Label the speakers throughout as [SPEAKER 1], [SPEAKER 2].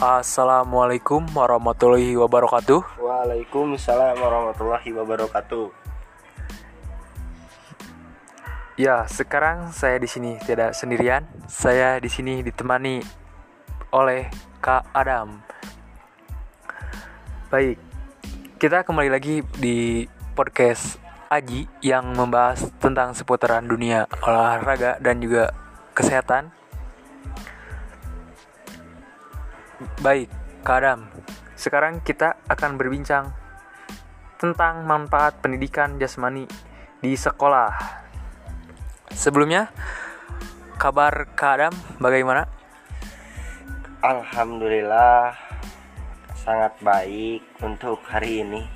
[SPEAKER 1] Assalamualaikum warahmatullahi wabarakatuh.
[SPEAKER 2] Waalaikumsalam warahmatullahi wabarakatuh.
[SPEAKER 1] Ya, sekarang saya di sini tidak sendirian. Saya di sini ditemani oleh Kak Adam. Baik, kita kembali lagi di podcast Aji yang membahas tentang seputaran dunia olahraga dan juga kesehatan. Baik, Kak Adam. Sekarang kita akan berbincang tentang manfaat pendidikan jasmani di sekolah. Sebelumnya, kabar Kak Adam bagaimana?
[SPEAKER 2] Alhamdulillah sangat baik untuk hari ini.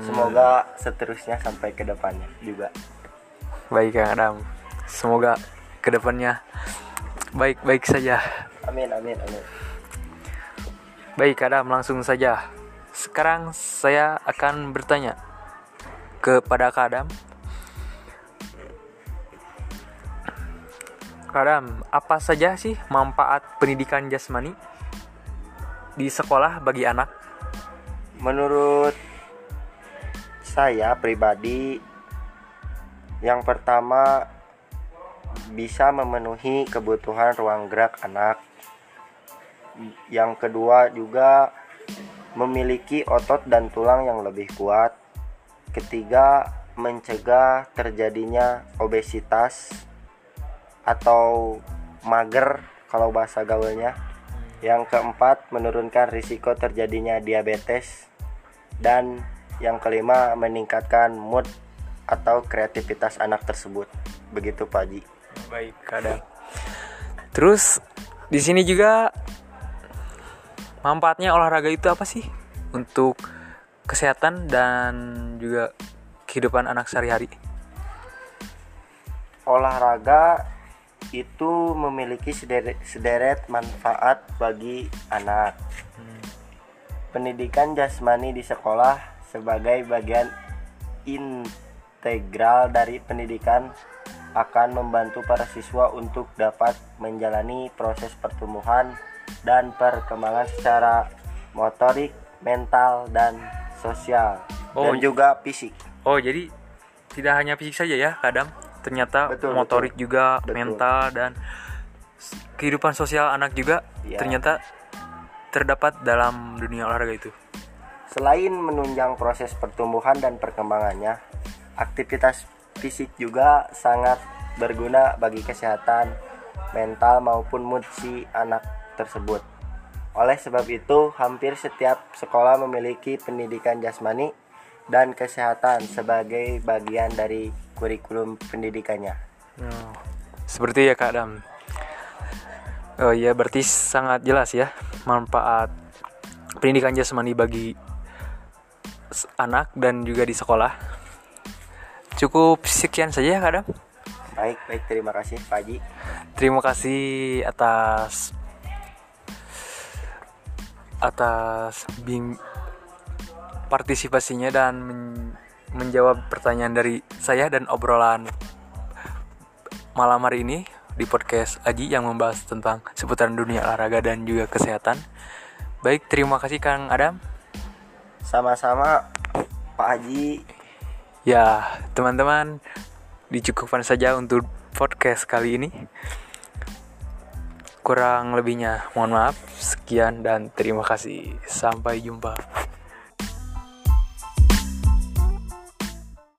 [SPEAKER 2] Semoga seterusnya sampai ke depannya juga.
[SPEAKER 1] Baik Kak Adam. Semoga ke depannya baik-baik saja.
[SPEAKER 2] Amin amin amin.
[SPEAKER 1] Baik Adam, langsung saja. Sekarang saya akan bertanya kepada Kak Adam. Kak Adam, apa saja sih manfaat pendidikan jasmani di sekolah bagi anak?
[SPEAKER 2] Menurut saya pribadi yang pertama bisa memenuhi kebutuhan ruang gerak anak. Yang kedua juga memiliki otot dan tulang yang lebih kuat. Ketiga, mencegah terjadinya obesitas atau mager kalau bahasa gaulnya. Yang keempat, menurunkan risiko terjadinya diabetes. Dan yang kelima, meningkatkan mood atau kreativitas anak tersebut. Begitu Pak Haji.
[SPEAKER 1] Baik, Adam. Terus di sini juga manfaatnya olahraga itu apa sih untuk kesehatan dan juga kehidupan anak sehari-hari?
[SPEAKER 2] Olahraga itu memiliki sederet, sederet manfaat bagi anak. Pendidikan jasmani di sekolah sebagai bagian integral dari pendidikan akan membantu para siswa untuk dapat menjalani proses pertumbuhan dan perkembangan secara motorik, mental, dan sosial,
[SPEAKER 1] Oh,
[SPEAKER 2] dan juga fisik.
[SPEAKER 1] Oh, jadi tidak hanya fisik saja ya, kadang ternyata
[SPEAKER 2] Betul,
[SPEAKER 1] motorik
[SPEAKER 2] betul.
[SPEAKER 1] juga,
[SPEAKER 2] Betul.
[SPEAKER 1] mental dan kehidupan sosial anak juga
[SPEAKER 2] Ya.
[SPEAKER 1] ternyata terdapat dalam dunia olahraga itu.
[SPEAKER 2] Selain menunjang proses pertumbuhan dan perkembangannya, aktivitas fisik juga sangat berguna bagi kesehatan mental maupun mood si anak tersebut. Oleh sebab itu, hampir setiap sekolah memiliki pendidikan jasmani dan kesehatan sebagai bagian dari kurikulum pendidikannya.
[SPEAKER 1] Oh, seperti ya Kak Adam. Oh iya berarti sangat jelas ya manfaat pendidikan jasmani bagi anak dan juga di sekolah. Cukup sekian saja ya Kak Adam.
[SPEAKER 2] Baik, baik, terima kasih Pak Haji.
[SPEAKER 1] Terima kasih atas atas bing partisipasinya dan men- menjawab pertanyaan dari saya dan obrolan malam hari ini di podcast Aji yang membahas tentang seputaran dunia olahraga dan juga kesehatan. Baik, terima kasih Kang Adam.
[SPEAKER 2] Sama-sama Pak Haji.
[SPEAKER 1] Ya, teman-teman, dicukupkan saja untuk podcast kali ini. Kurang lebihnya, mohon maaf. Sekian dan terima kasih. Sampai jumpa.